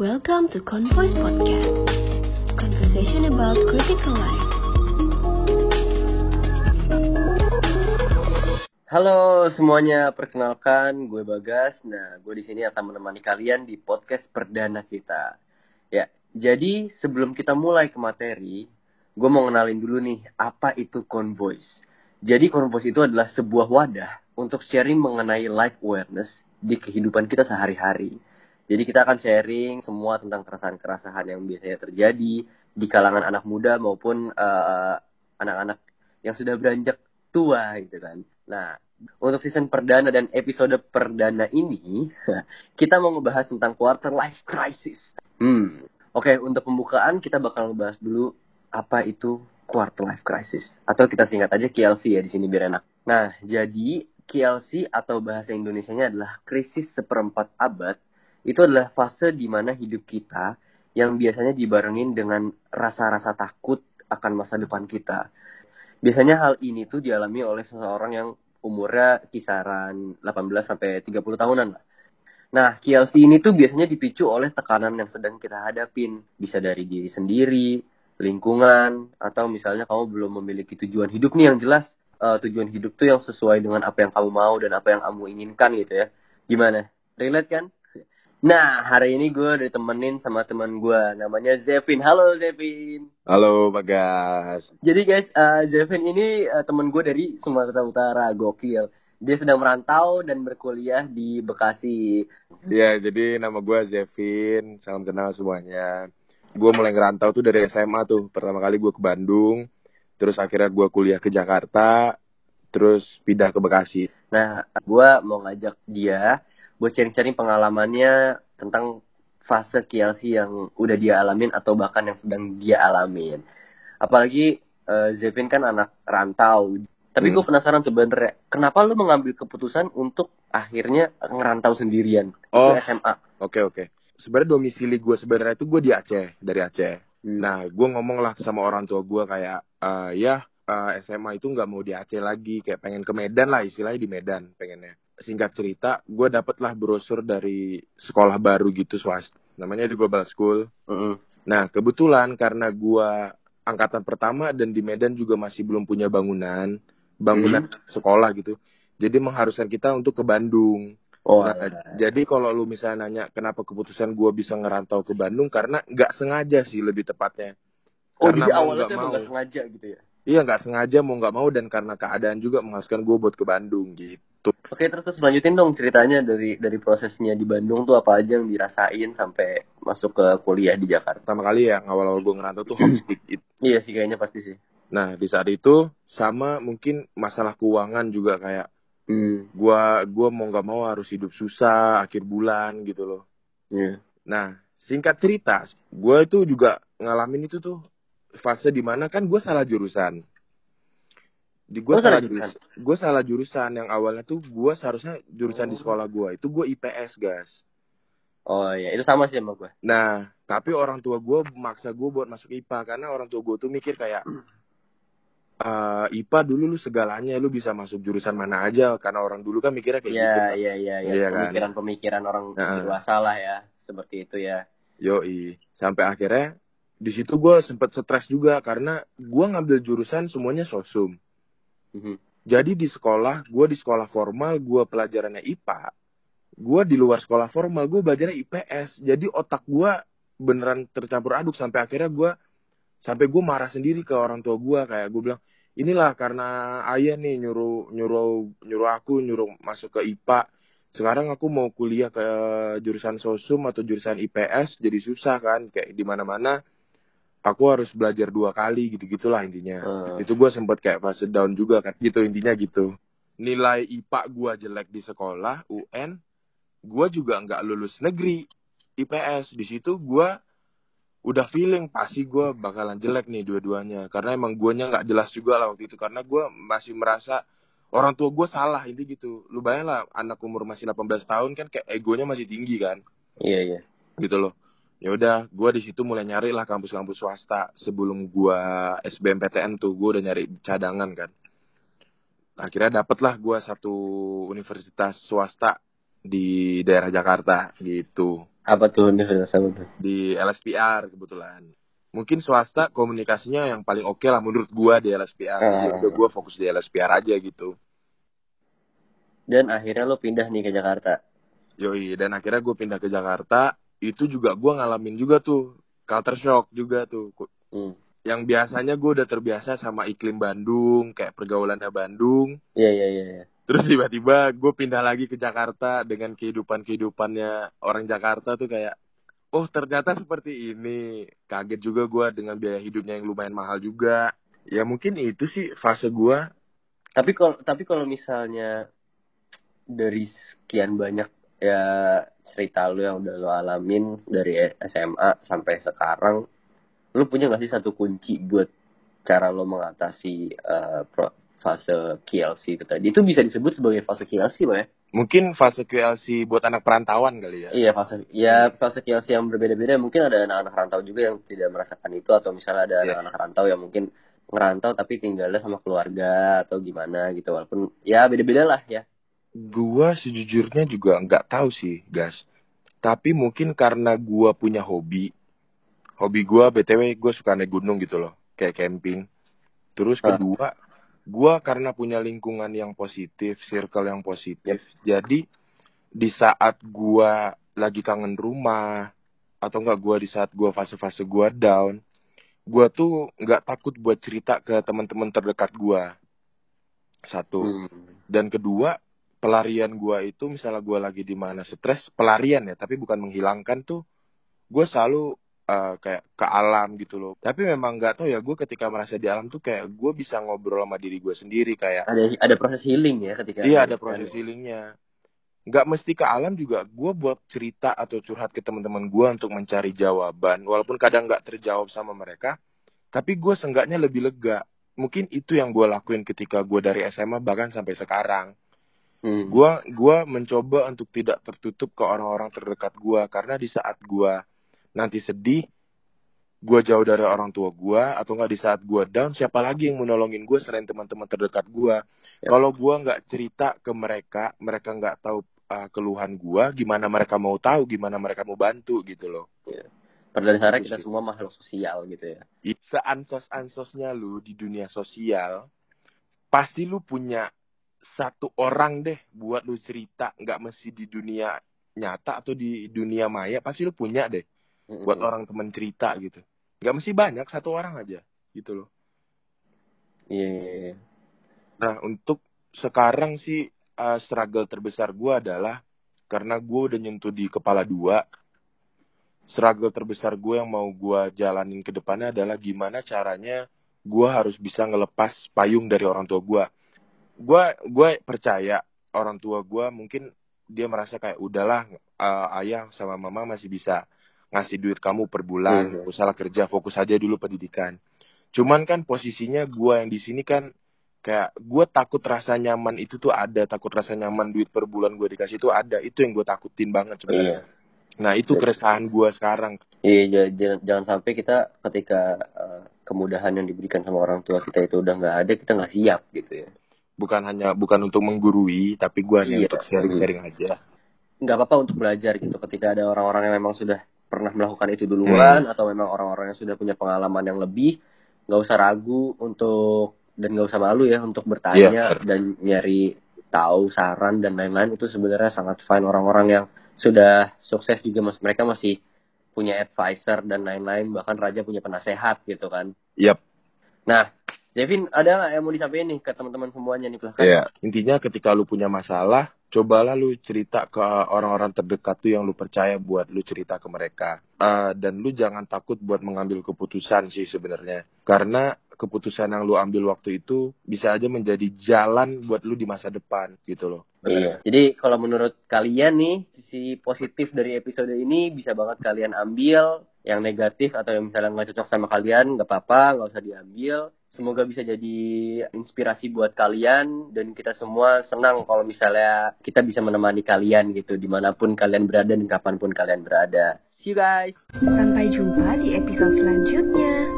Welcome to Convoice Podcast. Conversation about critical life. Halo semuanya, perkenalkan gue Bagas. Nah, gue di sini akan menemani kalian di podcast perdana kita. Ya, jadi sebelum kita mulai ke materi, gue mau kenalin dulu nih apa itu Convoice. Jadi Convoice itu adalah sebuah wadah untuk sharing mengenai life awareness di kehidupan kita sehari-hari. Jadi kita akan sharing semua tentang keresahan-keresahan yang biasanya terjadi di kalangan anak muda maupun eh, anak-anak yang sudah beranjak tua gitu kan. Nah, untuk season perdana dan episode perdana ini, kita mau ngebahas tentang quarter life crisis. Hmm, oke untuk pembukaan kita bakal ngebahas dulu apa itu quarter life crisis atau kita singkat aja KLC ya di sini biar enak. Nah, jadi KLC atau bahasa Indonesianya adalah krisis seperempat abad. Itu adalah fase di mana hidup kita yang biasanya dibarengin dengan rasa-rasa takut akan masa depan kita. Biasanya hal ini tuh dialami oleh seseorang yang umurnya kisaran 18 sampai 30 tahunan lah. Nah, KLC ini tuh biasanya dipicu oleh tekanan yang sedang kita hadapin. Bisa dari diri sendiri, lingkungan, atau misalnya kamu belum memiliki tujuan hidup nih yang jelas. eh, tujuan hidup tuh yang sesuai dengan apa yang kamu mau dan apa yang kamu inginkan gitu ya. Gimana? Relate kan? Nah, hari ini gue ditemenin sama teman gue. Namanya Zevin. Halo Zevin. Halo Bagas. Jadi guys, uh, Zevin ini uh, temen gue dari Sumatera Utara, gokil. Dia sedang merantau dan berkuliah di Bekasi. Ya, jadi nama gue Zevin. Salam kenal semuanya. Gue mulai ngerantau tuh dari SMA tuh. Pertama kali gue ke Bandung. Terus akhirnya gue kuliah ke Jakarta. Terus pindah ke Bekasi. Nah, gue mau ngajak dia buat sharing-sharing pengalamannya tentang fase KLC yang udah dia alamin atau bahkan yang sedang dia alamin. Apalagi uh, Zevin kan anak rantau. Tapi gue Hmm. penasaran sebenarnya, kenapa lu mengambil keputusan untuk akhirnya ngerantau sendirian Oh. ke SMA? Oke, oke. Sebenarnya domisili gue sebenarnya itu gue di Aceh. Dari Aceh. Hmm. Nah, gue ngomong lah sama orang tua gue kayak, eh, ya eh, SMA itu nggak mau di Aceh lagi, kayak pengen ke Medan lah, istilahnya di Medan pengennya. Singkat cerita, gue dapet lah brosur dari sekolah baru gitu swasta, namanya di Global School. Mm-mm. Nah, kebetulan karena gue angkatan pertama dan di Medan juga masih belum punya bangunan, bangunan sekolah gitu. Jadi mengharuskan kita untuk ke Bandung. Oh, Nah, alah. jadi kalau lu misalnya nanya kenapa keputusan gue bisa ngerantau ke Bandung karena nggak sengaja sih lebih tepatnya. oh karena jadi mau awalnya emang mau. nggak sengaja gitu ya? Iya nggak sengaja mau nggak mau dan karena keadaan juga mengharuskan gue buat ke Bandung gitu. Oke terus, terus lanjutin dong ceritanya dari dari prosesnya di Bandung tuh apa aja yang dirasain sampai masuk ke kuliah di Jakarta. Pertama kali ya awal-awal gue ngerantau tuh homesick gitu. Iya sih kayaknya pasti sih. Nah di saat itu sama mungkin masalah keuangan juga kayak Hmm. gua gua mau nggak mau harus hidup susah akhir bulan gitu loh. Iya. Nah, singkat cerita, gue itu juga ngalamin itu tuh fase di mana kan gue salah jurusan. Di gue Oh, salah salah jurusan. Gue salah jurusan yang awalnya tuh gue seharusnya jurusan di sekolah gue itu gue IPS guys. Oh iya itu sama sih sama gue. Nah, tapi orang tua gue maksa gue buat masuk IPA karena orang tua gue tuh mikir kayak eh IPA dulu lu segalanya lu bisa masuk jurusan mana aja karena orang dulu kan mikirnya kayak gitu. Iya kan. iya iya iya. Iya kan? Pemikiran-pemikiran orang Heeh. dewasa lah ya seperti itu ya. Yoi. Sampai akhirnya di situ gue sempet stres juga karena gue ngambil jurusan semuanya sosum. Mhm. Jadi di sekolah, gue di sekolah formal, gue pelajarannya IPA. Gue di luar sekolah formal, gue belajarnya IPS. Jadi otak gue beneran tercampur aduk sampai akhirnya gue sampai gue marah sendiri ke orang tua gue kayak gue bilang inilah karena ayah nih nyuruh nyuruh nyuruh aku nyuruh masuk ke IPA sekarang aku mau kuliah ke jurusan sosum atau jurusan IPS jadi susah kan kayak di mana mana aku harus belajar dua kali gitu gitulah intinya. Hmm. itu gue sempet kayak fase down juga kan gitu intinya gitu. Nilai IPA gue jelek di sekolah UN gue juga nggak lulus negeri IPS di situ gue udah feeling pasti gue bakalan jelek nih dua-duanya. Karena emang guanya nggak jelas juga lah waktu itu. Karena gue masih merasa orang tua gue salah ini gitu. Lu bayangin lah anak umur masih 18 tahun kan kayak egonya masih tinggi kan. Iya iya. gitu loh ya udah gue di situ mulai nyari lah kampus-kampus swasta sebelum gue SBMPTN tuh gue udah nyari cadangan kan akhirnya dapet lah gue satu universitas swasta di daerah Jakarta gitu Apa tuh universitas apa tuh? di LSPR kebetulan. Mungkin swasta komunikasinya yang paling oke lah menurut gua di LSPR. Jadi Ah. udah gua fokus di LSPR aja gitu. Dan akhirnya lo pindah nih ke Jakarta. Yoi, dan akhirnya gue pindah ke Jakarta. Itu juga gua ngalamin juga tuh culture shock juga tuh. Hmm. Yang biasanya gue udah terbiasa sama iklim Bandung, kayak pergaulannya Bandung. Iya iya iya. iya. Terus tiba-tiba gue pindah lagi ke Jakarta dengan kehidupan-kehidupannya orang Jakarta tuh kayak, oh ternyata seperti ini. Kaget juga gue dengan biaya hidupnya yang lumayan mahal juga. Ya mungkin itu sih fase gue. Tapi kalau tapi kalau misalnya dari sekian banyak ya cerita lo yang udah lo alamin dari SMA sampai sekarang, lo punya gak sih satu kunci buat cara lo mengatasi pro- fase KLC itu tadi? Itu bisa disebut sebagai fase KLC, Pak ya? Mungkin fase QLC buat anak perantauan kali ya. Iya fase ya fase KLC yang berbeda-beda mungkin ada anak-anak rantau juga yang tidak merasakan itu atau misalnya ada Iya. anak-anak rantau yang mungkin ngerantau tapi tinggalnya sama keluarga atau gimana gitu walaupun ya beda-beda lah ya. Gua sejujurnya juga nggak tahu sih, guys. Tapi mungkin karena gua punya hobi. Hobi gua BTW gue suka naik gunung gitu loh, kayak camping. Terus Ah. kedua, gua karena punya lingkungan yang positif, circle yang positif. Jadi di saat gua lagi kangen rumah atau enggak gua di saat gua fase-fase gua down, gua tuh nggak takut buat cerita ke teman-teman terdekat gua. Satu. Hmm. Dan kedua, pelarian gua itu misalnya gua lagi di mana stres, pelarian ya, tapi bukan menghilangkan tuh. Gue selalu eh, kayak ke alam gitu loh. Tapi memang nggak tahu ya, gue ketika merasa di alam tuh kayak gue bisa ngobrol sama diri gue sendiri kayak. Ada ada proses healing ya ketika Iya ada proses healingnya. Nggak mesti ke alam juga. Gue buat cerita atau curhat ke teman-teman gue untuk mencari jawaban. Walaupun kadang nggak terjawab sama mereka, tapi gue seenggaknya lebih lega. Mungkin itu yang gue lakuin ketika gue dari SMA bahkan sampai sekarang. Hmm. Gua gua mencoba untuk tidak tertutup ke orang-orang terdekat gua karena di saat gua nanti sedih, gua jauh dari orang tua gua atau nggak di saat gua down, siapa lagi yang mau nolongin gua selain teman-teman terdekat gua? Ya. Kalau gua nggak cerita ke mereka, mereka nggak tahu uh, keluhan gua, gimana mereka mau tahu, gimana mereka mau bantu gitu loh. Pada dasarnya Itu kita semua makhluk sosial gitu ya. Seansos-ansosnya lu di dunia sosial, pasti lu punya satu orang deh buat lu cerita, nggak mesti di dunia nyata atau di dunia maya, pasti lu punya deh Hmm. buat orang temen cerita gitu. Nggak mesti banyak, satu orang aja gitu loh. Iya. iya, iya. Nah untuk sekarang sih uh, struggle terbesar gua adalah karena gue udah nyentuh di kepala dua. Struggle terbesar gue yang mau gua jalanin ke depannya adalah gimana caranya gua harus bisa ngelepas payung dari orang tua gua. Gua gue percaya orang tua gua mungkin dia merasa kayak udahlah uh, ayah sama mama masih bisa ngasih duit kamu per bulan, Hmm. gak usah lah kerja, fokus aja dulu pendidikan. Cuman kan posisinya gua yang di sini kan kayak gue takut rasa nyaman itu tuh ada takut rasa nyaman duit per bulan gue dikasih itu ada itu yang gue takutin banget Iya. sebenarnya nah itu Betul. keresahan gue sekarang Iya, jangan, jangan sampai kita ketika eh, kemudahan yang diberikan sama orang tua kita itu udah nggak ada, kita nggak siap gitu ya. Bukan hanya bukan untuk menggurui tapi gue hanya Iya. untuk sharing-sharing aja Nggak apa-apa untuk belajar gitu. Ketika ada orang-orang yang memang sudah pernah melakukan itu duluan, atau memang orang-orang yang sudah punya pengalaman yang lebih, nggak usah ragu untuk dan nggak usah malu ya untuk bertanya Iya. dan nyari tahu saran dan lain-lain itu sebenarnya sangat fine orang-orang yang sudah sukses juga mas mereka masih punya advisor dan lain-lain bahkan Raja punya penasehat gitu kan. Yap. Nah, Jevin ada nggak yang mau disampaikan nih ke teman-teman semuanya nih. Iya. intinya ketika lu punya masalah cobalah lu cerita ke orang-orang terdekat tuh yang lu percaya buat lu cerita ke mereka Eh, dan lu jangan takut buat mengambil keputusan sih sebenarnya karena keputusan yang lu ambil waktu itu bisa aja menjadi jalan buat lu di masa depan gitu loh Iya. Jadi kalau menurut kalian nih sisi positif dari episode ini bisa banget kalian ambil. Yang negatif atau yang misalnya nggak cocok sama kalian nggak apa-apa, nggak usah diambil. Semoga bisa jadi inspirasi buat kalian dan kita semua senang kalau misalnya kita bisa menemani kalian gitu di mana pun kalian berada dan kapan pun kalian berada. See you guys. Sampai jumpa di episode selanjutnya.